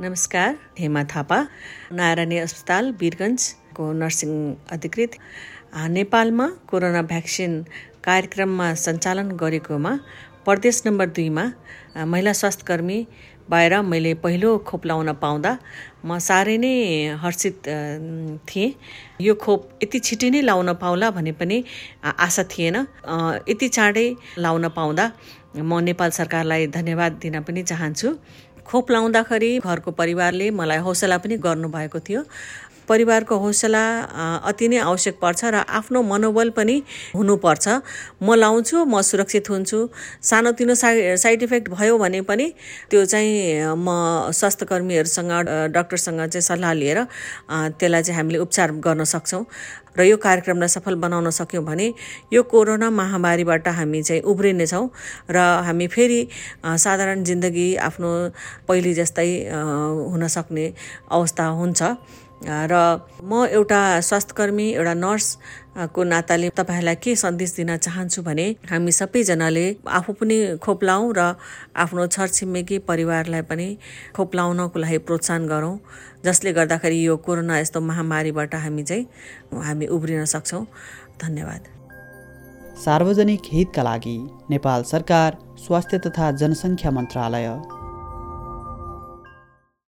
नमस्कार हेमा थापा नारायणी अस्पताल वीरगन्जको नर्सिङ अधिकृत। नेपालमा कोरोना भ्याक्सिन कार्यक्रममा सञ्चालन गरेकोमा प्रदेश नम्बर दुईमा महिला स्वास्थ्यकर्मी भएर मैले पहिलो खोप लाउन पाउँदा म साह्रै नै हर्षित थिएँ। यो खोप यति छिटै नै लाउन पाउला भने पनि आशा थिएन। यति चाँडै लाउन पाउँदा म नेपाल सरकारलाई धन्यवाद दिन पनि चाहन्छु। खोप लाउँदाखेरि घरको परिवारले मलाई हौसला पनि गर्नुभएको थियो। परिवारको हौसला अति नै आवश्यक पर्छ र आफ्नो मनोबल पनि हुनुपर्छ। म लाउँछु म सुरक्षित हुन्छु। सानोतिनो साइ साइड इफेक्ट भयो भने पनि त्यो चाहिँ म स्वास्थ्यकर्मीहरूसँग डक्टरसँग चाहिँ सल्लाह लिएर त्यसलाई चाहिँ हामीले उपचार गर्न सक्छौँ। र यो कार्यक्रमलाई सफल बनाउन सक्यौँ भने यो कोरोना महामारीबाट हामी चाहिँ उब्रिनेछौँ र हामी फेरि साधारण जिन्दगी आफ्नो पहिले जस्तै हुन सक्ने अवस्था हुन्छ। र म एउटा स्वास्थ्यकर्मी एउटा नर्सको नाताले तपाईँहरूलाई के सन्देश दिन चाहन्छु भने हामी सबैजनाले आफू पनि खोप लाउँ र आफ्नो छरछिमेकी परिवारलाई पनि खोप लाउनको लागि प्रोत्साहन गरौँ। जसले गर्दाखेरि यो कोरोना यस्तो महामारीबाट हामी चाहिँ हामी उब्रिन सक्छौँ। धन्यवाद। सार्वजनिक हितका लागि नेपाल सरकार स्वास्थ्य तथा जनसङ्ख्या मन्त्रालय।